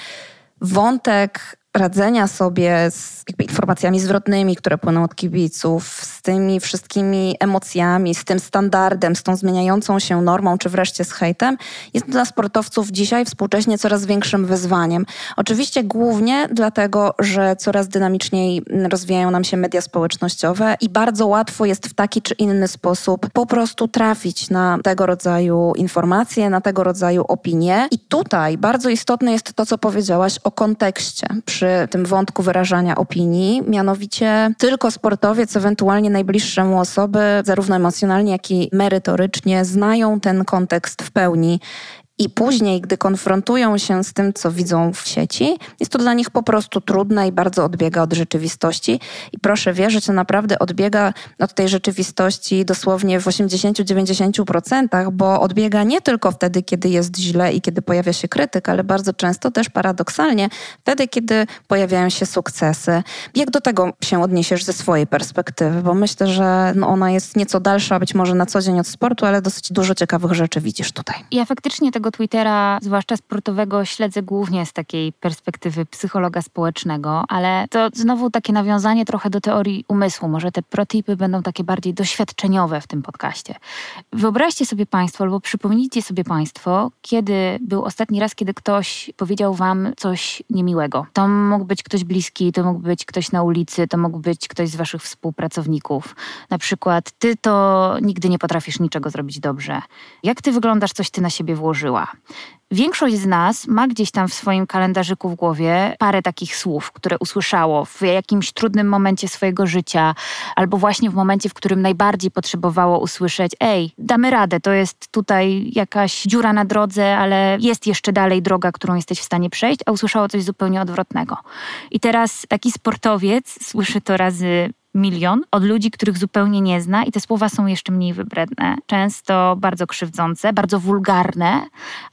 wątek radzenia sobie z informacjami zwrotnymi, które płyną od kibiców, z tymi wszystkimi emocjami, z tym standardem, z tą zmieniającą się normą, czy wreszcie z hejtem, jest dla sportowców dzisiaj współcześnie coraz większym wyzwaniem. Oczywiście głównie dlatego, że coraz dynamiczniej rozwijają nam się media społecznościowe i bardzo łatwo jest w taki czy inny sposób po prostu trafić na tego rodzaju informacje, na tego rodzaju opinie. I tutaj bardzo istotne jest to, co powiedziałaś o kontekście przy tym wątku wyrażania opinii, mianowicie tylko sportowiec, ewentualnie najbliższe mu osoby, zarówno emocjonalnie, jak i merytorycznie, znają ten kontekst w pełni i później, gdy konfrontują się z tym, co widzą w sieci, jest to dla nich po prostu trudne i bardzo odbiega od rzeczywistości. I proszę wierzyć, to naprawdę odbiega od tej rzeczywistości dosłownie w 80-90%, bo odbiega nie tylko wtedy, kiedy jest źle i kiedy pojawia się krytyk, ale bardzo często też paradoksalnie wtedy, kiedy pojawiają się sukcesy. Jak do tego się odniesiesz ze swojej perspektywy? Bo myślę, że no ona jest nieco dalsza, być może na co dzień od sportu, ale dosyć dużo ciekawych rzeczy widzisz tutaj. Ja faktycznie tego Twittera, zwłaszcza sportowego, śledzę głównie z takiej perspektywy psychologa społecznego, ale to znowu takie nawiązanie trochę do teorii umysłu. Może te protipy będą takie bardziej doświadczeniowe w tym podcaście. Wyobraźcie sobie Państwo, albo przypomnijcie sobie Państwo, kiedy był ostatni raz, kiedy ktoś powiedział Wam coś niemiłego. To mógł być ktoś bliski, to mógł być ktoś na ulicy, to mógł być ktoś z Waszych współpracowników. Na przykład, Ty to nigdy nie potrafisz niczego zrobić dobrze. Jak Ty wyglądasz, coś Ty na siebie włożyła? Większość z nas ma gdzieś tam w swoim kalendarzyku w głowie parę takich słów, które usłyszało w jakimś trudnym momencie swojego życia, albo właśnie w momencie, w którym najbardziej potrzebowało usłyszeć: Ej, damy radę, to jest tutaj jakaś dziura na drodze, ale jest jeszcze dalej droga, którą jesteś w stanie przejść, a usłyszało coś zupełnie odwrotnego. I teraz taki sportowiec słyszy to razy milion od ludzi, których zupełnie nie zna, i te słowa są jeszcze mniej wybredne, często bardzo krzywdzące, bardzo wulgarne,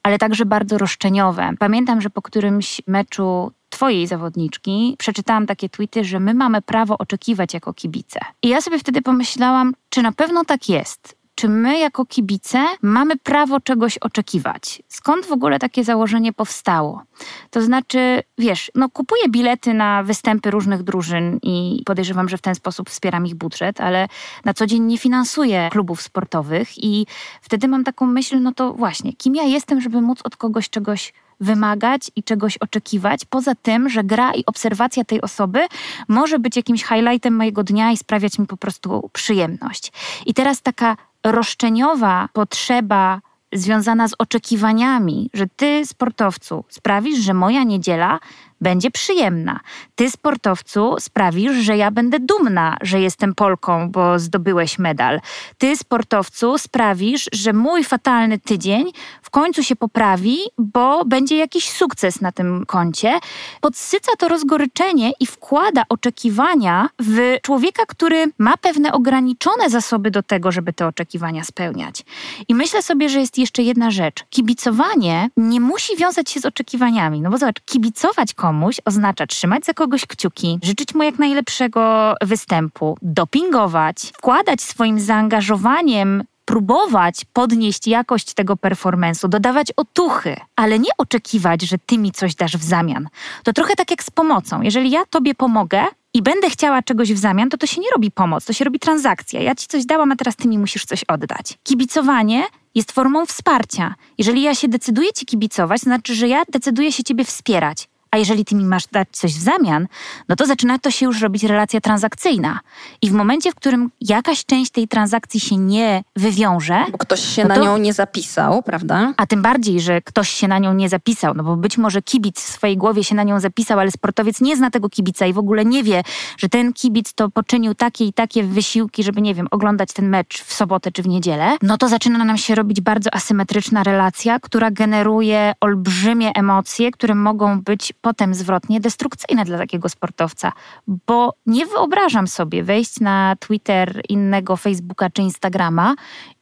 ale także bardzo roszczeniowe. Pamiętam, że po którymś meczu twojej zawodniczki przeczytałam takie tweety, że my mamy prawo oczekiwać jako kibice. I ja sobie wtedy pomyślałam, czy na pewno tak jest czy my jako kibice mamy prawo czegoś oczekiwać? Skąd w ogóle takie założenie powstało? To znaczy, wiesz, no kupuję bilety na występy różnych drużyn i podejrzewam, że w ten sposób wspieram ich budżet, ale na co dzień nie finansuję klubów sportowych i wtedy mam taką myśl, no to właśnie, kim ja jestem, żeby móc od kogoś czegoś wymagać i czegoś oczekiwać, poza tym, że gra i obserwacja tej osoby może być jakimś highlightem mojego dnia i sprawiać mi po prostu przyjemność. I teraz taka roszczeniowa potrzeba związana z oczekiwaniami, że ty, sportowcu, sprawisz, że moja niedziela będzie przyjemna. Ty, sportowcu, sprawisz, że ja będę dumna, że jestem Polką, bo zdobyłeś medal. Ty, sportowcu, sprawisz, że mój fatalny tydzień końcu się poprawi, bo będzie jakiś sukces na tym koncie. Podsyca to rozgoryczenie i wkłada oczekiwania w człowieka, który ma pewne ograniczone zasoby do tego, żeby te oczekiwania spełniać. I myślę sobie, że jest jeszcze jedna rzecz. Kibicowanie nie musi wiązać się z oczekiwaniami. No bo zobacz, kibicować komuś oznacza trzymać za kogoś kciuki, życzyć mu jak najlepszego występu, dopingować, wkładać swoim zaangażowaniem próbować podnieść jakość tego performance'u, dodawać otuchy, ale nie oczekiwać, że ty mi coś dasz w zamian. To trochę tak jak z pomocą. Jeżeli ja tobie pomogę i będę chciała czegoś w zamian, to to się nie robi pomoc, to się robi transakcja. Ja ci coś dałam, a teraz ty mi musisz coś oddać. Kibicowanie jest formą wsparcia. Jeżeli ja się decyduję ci kibicować, to znaczy, że ja decyduję się ciebie wspierać a jeżeli ty mi masz dać coś w zamian, no to zaczyna to się już robić relacja transakcyjna. I w momencie, w którym jakaś część tej transakcji się nie wywiąże. Bo ktoś się no to, na nią nie zapisał, prawda? A tym bardziej, że ktoś się na nią nie zapisał, no bo być może kibic w swojej głowie się na nią zapisał, ale sportowiec nie zna tego kibica i w ogóle nie wie, że ten kibic to poczynił takie i takie wysiłki, żeby, nie wiem, oglądać ten mecz w sobotę czy w niedzielę, no to zaczyna nam się robić bardzo asymetryczna relacja, która generuje olbrzymie emocje, które mogą być potem zwrotnie destrukcyjne dla takiego sportowca, bo nie wyobrażam sobie wejść na Twitter, innego Facebooka czy Instagrama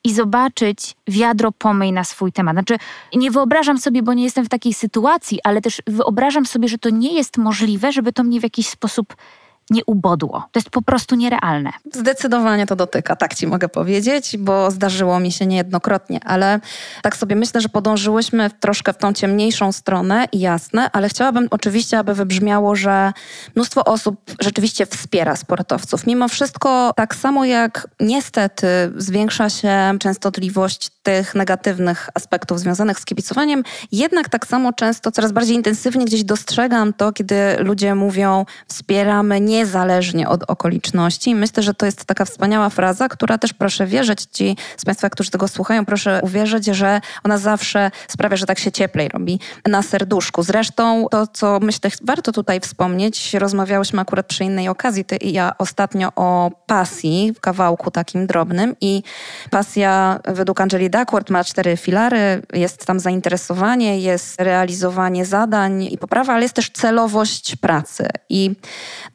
i zobaczyć wiadro pomyj na swój temat. Znaczy, nie wyobrażam sobie, bo nie jestem w takiej sytuacji, ale też wyobrażam sobie, że to nie jest możliwe, żeby to mnie w jakiś sposób nie ubodło. To jest po prostu nierealne. Zdecydowanie to dotyka, tak ci mogę powiedzieć, bo zdarzyło mi się niejednokrotnie, ale tak sobie myślę, że podążyłyśmy troszkę w tą ciemniejszą stronę i jasne, ale chciałabym oczywiście, aby wybrzmiało, że mnóstwo osób rzeczywiście wspiera sportowców. Mimo wszystko, tak samo jak niestety zwiększa się częstotliwość tych negatywnych aspektów związanych z kibicowaniem, jednak tak samo często, coraz bardziej intensywnie gdzieś dostrzegam to, kiedy ludzie mówią, wspieramy niezależnie od okoliczności. Myślę, że to jest taka wspaniała fraza, która też proszę wierzyć ci z Państwa, którzy tego słuchają, proszę uwierzyć, że ona zawsze sprawia, że tak się cieplej robi na serduszku. Zresztą to, co myślę, warto tutaj wspomnieć, rozmawiałyśmy akurat przy innej okazji, ty i ja ostatnio o pasji w kawałku takim drobnym i pasja według Angeli Duckworth ma cztery filary, jest tam zainteresowanie, jest realizowanie zadań i poprawa, ale jest też celowość pracy. I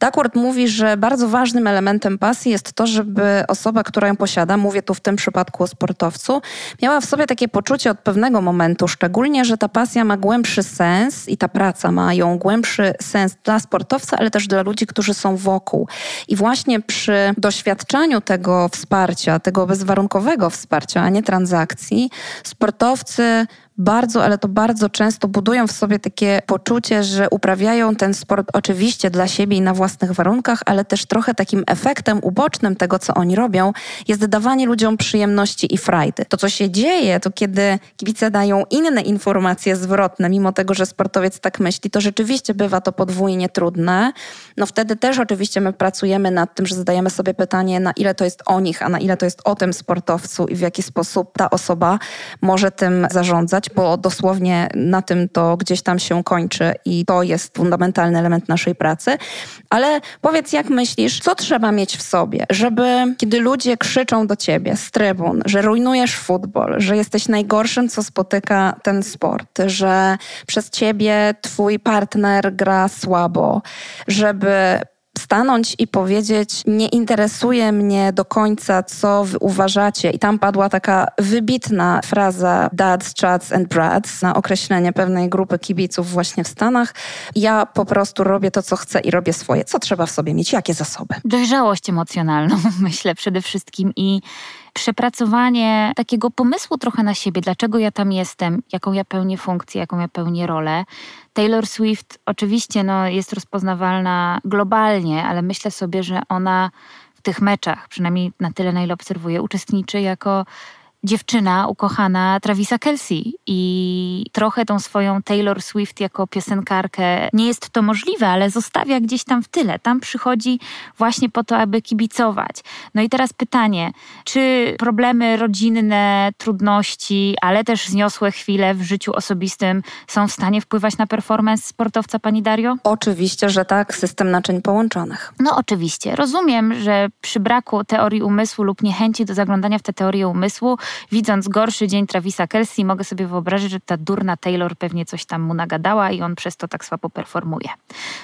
Duckworth mówi, że bardzo ważnym elementem pasji jest to, żeby osoba, która ją posiada, mówię tu w tym przypadku o sportowcu, miała w sobie takie poczucie od pewnego momentu, szczególnie, że ta pasja ma głębszy sens i ta praca ma ją głębszy sens dla sportowca, ale też dla ludzi, którzy są wokół. I właśnie przy doświadczaniu tego wsparcia, tego bezwarunkowego wsparcia, a nie transakcji, sportowcy bardzo, ale to bardzo często budują w sobie takie poczucie, że uprawiają ten sport oczywiście dla siebie i na własnych warunkach, ale też trochę takim efektem ubocznym tego, co oni robią, jest dawanie ludziom przyjemności i frajdy. To, co się dzieje, to kiedy kibice dają inne informacje zwrotne, mimo tego, że sportowiec tak myśli, to rzeczywiście bywa to podwójnie trudne. No wtedy też oczywiście my pracujemy nad tym, że zadajemy sobie pytanie, na ile to jest o nich, a na ile to jest o tym sportowcu i w jaki sposób ta osoba może tym zarządzać bo dosłownie na tym to gdzieś tam się kończy i to jest fundamentalny element naszej pracy. Ale powiedz, jak myślisz, co trzeba mieć w sobie, żeby kiedy ludzie krzyczą do ciebie z trybun, że rujnujesz futbol, że jesteś najgorszym, co spotyka ten sport, że przez ciebie twój partner gra słabo, żeby stanąć i powiedzieć, nie interesuje mnie do końca, co wy uważacie. I tam padła taka wybitna fraza dads, chads and brats na określenie pewnej grupy kibiców właśnie w Stanach. Ja po prostu robię to, co chcę i robię swoje. Co trzeba w sobie mieć? Jakie zasoby? Dojrzałość emocjonalną, myślę przede wszystkim i przepracowanie takiego pomysłu trochę na siebie, dlaczego ja tam jestem, jaką ja pełnię funkcję, jaką ja pełnię rolę. Taylor Swift oczywiście no, jest rozpoznawalna globalnie, ale myślę sobie, że ona w tych meczach, przynajmniej na tyle, na ile obserwuję, uczestniczy jako dziewczyna ukochana Travisa Kelsey i trochę tą swoją Taylor Swift jako piosenkarkę nie jest to możliwe, ale zostawia gdzieś tam w tyle. Tam przychodzi właśnie po to, aby kibicować. No i teraz pytanie, czy problemy rodzinne, trudności, ale też zniosłe chwile w życiu osobistym są w stanie wpływać na performance sportowca pani Dario? Oczywiście, że tak, system naczyń połączonych. No oczywiście. Rozumiem, że przy braku teorii umysłu lub niechęci do zaglądania w tę teorię umysłu widząc gorszy dzień Travisa Kelsey, mogę sobie wyobrazić, że ta durna Taylor pewnie coś tam mu nagadała i on przez to tak słabo performuje.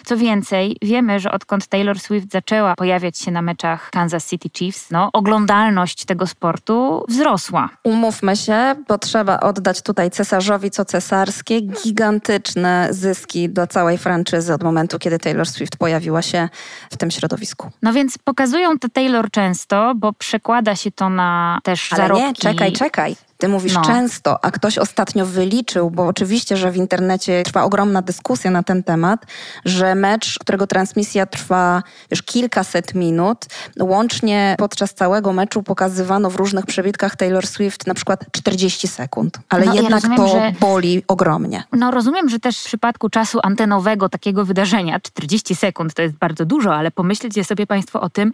Co więcej, wiemy, że odkąd Taylor Swift zaczęła pojawiać się na meczach Kansas City Chiefs, no, oglądalność tego sportu wzrosła. Umówmy się, bo trzeba oddać tutaj cesarzowi co cesarskie, gigantyczne zyski dla całej franczyzy od momentu, kiedy Taylor Swift pojawiła się w tym środowisku. No więc pokazują to Taylor często, bo przekłada się to na też Ale zarobki. Nie, czekaj, czekaj. Ty mówisz no. często, a ktoś ostatnio wyliczył, bo oczywiście, że w internecie trwa ogromna dyskusja na ten temat, że mecz, którego transmisja trwa już kilkaset minut, łącznie podczas całego meczu pokazywano w różnych przebitkach Taylor Swift na przykład 40 sekund. Ale no, jednak ja rozumiem, to że, boli ogromnie. No rozumiem, że też w przypadku czasu antenowego takiego wydarzenia 40 sekund to jest bardzo dużo, ale pomyślcie sobie Państwo o tym,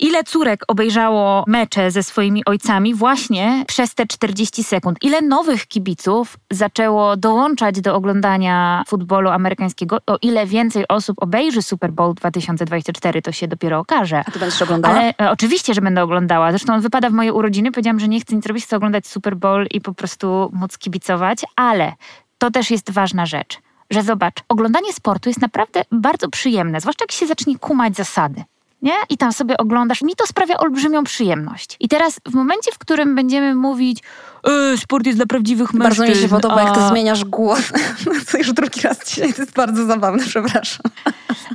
ile córek obejrzało mecze ze swoimi ojcami właśnie przez te 40 sekund. Ile nowych kibiców zaczęło dołączać do oglądania futbolu amerykańskiego, o ile więcej osób obejrzy Super Bowl 2024, to się dopiero okaże. A ty będziesz oglądała? Ale e, oczywiście, że będę oglądała. Zresztą on wypada w moje urodziny. Powiedziałam, że nie chcę nic robić, chcę oglądać Super Bowl i po prostu móc kibicować, ale to też jest ważna rzecz że zobacz, oglądanie sportu jest naprawdę bardzo przyjemne, zwłaszcza jak się zacznie kumać zasady. Nie? I tam sobie oglądasz. Mi to sprawia olbrzymią przyjemność. I teraz w momencie, w którym będziemy mówić e, sport jest dla prawdziwych mężczyzn. Bardzo mi się podoba, a... jak ty zmieniasz głos. to już drugi raz dzisiaj, to jest bardzo zabawne, przepraszam.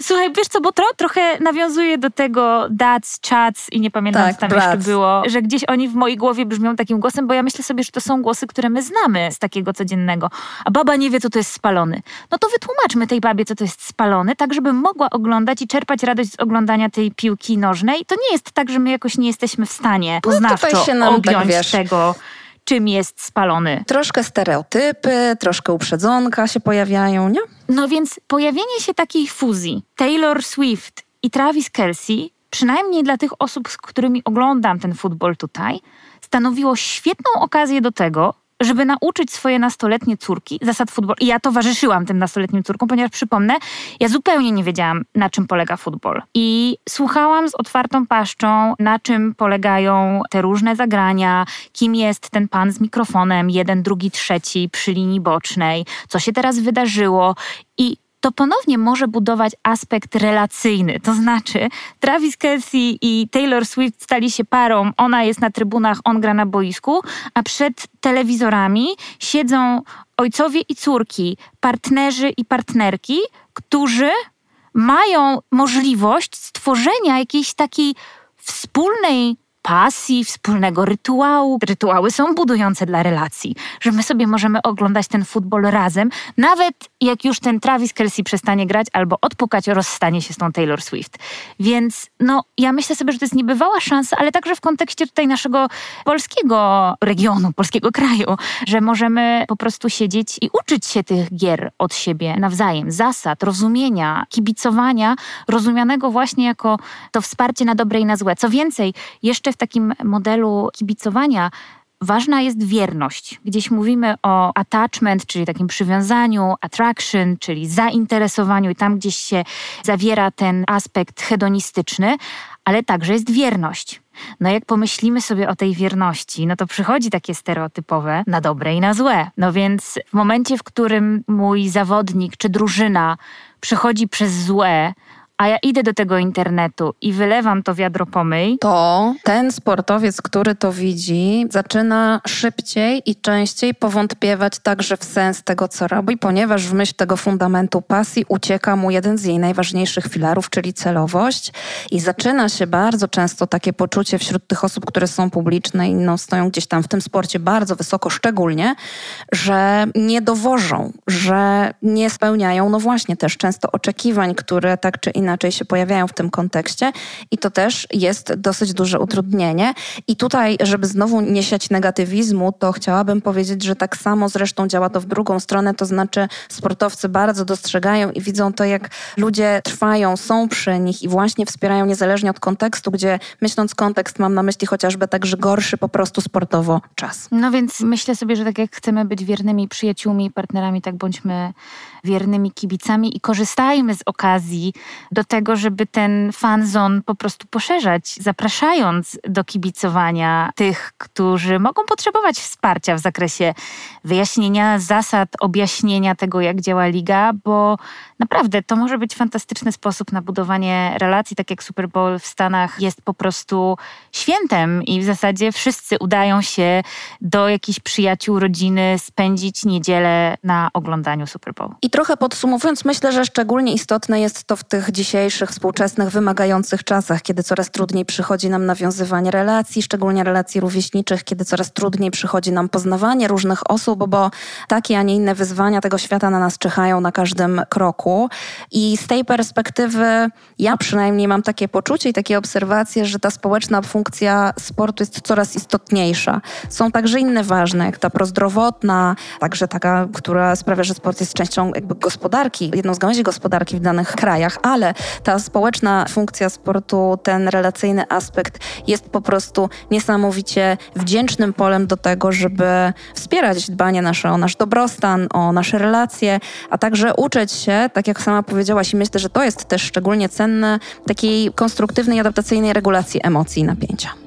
Słuchaj, wiesz co, bo tro, trochę nawiązuje do tego dads, chats i nie pamiętam, tak, co tam jeszcze było, że gdzieś oni w mojej głowie brzmią takim głosem, bo ja myślę sobie, że to są głosy, które my znamy z takiego codziennego. A baba nie wie, co to jest spalony. No to wytłumaczmy tej babie, co to jest spalony, tak żeby mogła oglądać i czerpać radość z oglądania tej piłki nożnej. To nie jest tak, że my jakoś nie jesteśmy w stanie no, poznawczo no objąć tak, wiesz, tego czym jest spalony. Troszkę stereotypy, troszkę uprzedzonka się pojawiają, nie? No więc pojawienie się takiej fuzji Taylor Swift i Travis Kelsey, przynajmniej dla tych osób, z którymi oglądam ten futbol tutaj, stanowiło świetną okazję do tego, żeby nauczyć swoje nastoletnie córki zasad futbolu. I ja towarzyszyłam tym nastoletnim córkom, ponieważ przypomnę, ja zupełnie nie wiedziałam, na czym polega futbol. I słuchałam z otwartą paszczą, na czym polegają te różne zagrania, kim jest ten pan z mikrofonem, jeden, drugi, trzeci przy linii bocznej, co się teraz wydarzyło. I to ponownie może budować aspekt relacyjny. To znaczy, Travis Kelsey i Taylor Swift stali się parą, ona jest na trybunach, on gra na boisku, a przed telewizorami siedzą ojcowie i córki, partnerzy i partnerki, którzy mają możliwość stworzenia jakiejś takiej wspólnej pasji, wspólnego rytuału. Rytuały są budujące dla relacji, że my sobie możemy oglądać ten futbol razem, nawet jak już ten Travis Kelsey przestanie grać albo odpukać rozstanie się z tą Taylor Swift. Więc no, ja myślę sobie, że to jest niebywała szansa, ale także w kontekście tutaj naszego polskiego regionu, polskiego kraju, że możemy po prostu siedzieć i uczyć się tych gier od siebie nawzajem, zasad, rozumienia, kibicowania, rozumianego właśnie jako to wsparcie na dobre i na złe. Co więcej, jeszcze w takim modelu kibicowania ważna jest wierność. Gdzieś mówimy o attachment, czyli takim przywiązaniu, attraction, czyli zainteresowaniu, i tam gdzieś się zawiera ten aspekt hedonistyczny, ale także jest wierność. No jak pomyślimy sobie o tej wierności, no to przychodzi takie stereotypowe na dobre i na złe. No więc w momencie, w którym mój zawodnik czy drużyna przechodzi przez złe, a ja idę do tego internetu i wylewam to wiadro pomyj, to ten sportowiec, który to widzi, zaczyna szybciej i częściej powątpiewać także w sens tego, co robi, ponieważ w myśl tego fundamentu pasji ucieka mu jeden z jej najważniejszych filarów, czyli celowość. I zaczyna się bardzo często takie poczucie wśród tych osób, które są publiczne i no, stoją gdzieś tam w tym sporcie bardzo wysoko, szczególnie, że nie dowożą, że nie spełniają, no właśnie też często oczekiwań, które tak czy inaczej inaczej się pojawiają w tym kontekście i to też jest dosyć duże utrudnienie. I tutaj, żeby znowu nie siać negatywizmu, to chciałabym powiedzieć, że tak samo zresztą działa to w drugą stronę, to znaczy sportowcy bardzo dostrzegają i widzą to, jak ludzie trwają, są przy nich i właśnie wspierają niezależnie od kontekstu, gdzie myśląc kontekst mam na myśli chociażby także gorszy po prostu sportowo czas. No więc myślę sobie, że tak jak chcemy być wiernymi przyjaciółmi partnerami, tak bądźmy wiernymi kibicami i korzystajmy z okazji do tego, żeby ten fanzon po prostu poszerzać, zapraszając do kibicowania tych, którzy mogą potrzebować wsparcia w zakresie wyjaśnienia zasad, objaśnienia tego, jak działa liga, bo naprawdę to może być fantastyczny sposób na budowanie relacji, tak jak Super Bowl w Stanach jest po prostu świętem i w zasadzie wszyscy udają się do jakichś przyjaciół, rodziny spędzić niedzielę na oglądaniu Super Bowl. I trochę podsumowując, myślę, że szczególnie istotne jest to w tych dzisiejszych, współczesnych, wymagających czasach, kiedy coraz trudniej przychodzi nam nawiązywanie relacji, szczególnie relacji rówieśniczych, kiedy coraz trudniej przychodzi nam poznawanie różnych osób, bo takie, a nie inne wyzwania tego świata na nas czyhają na każdym kroku. I z tej perspektywy ja przynajmniej mam takie poczucie i takie obserwacje, że ta społeczna funkcja sportu jest coraz istotniejsza. Są także inne ważne, jak ta prozdrowotna, także taka, która sprawia, że sport jest częścią jakby gospodarki, jedną z gałęzi gospodarki w danych krajach, ale ta społeczna funkcja sportu, ten relacyjny aspekt jest po prostu niesamowicie wdzięcznym polem do tego, żeby wspierać dbanie nasze o nasz dobrostan, o nasze relacje, a także uczyć się, tak jak sama powiedziałaś i myślę, że to jest też szczególnie cenne, takiej konstruktywnej, adaptacyjnej regulacji emocji i napięcia.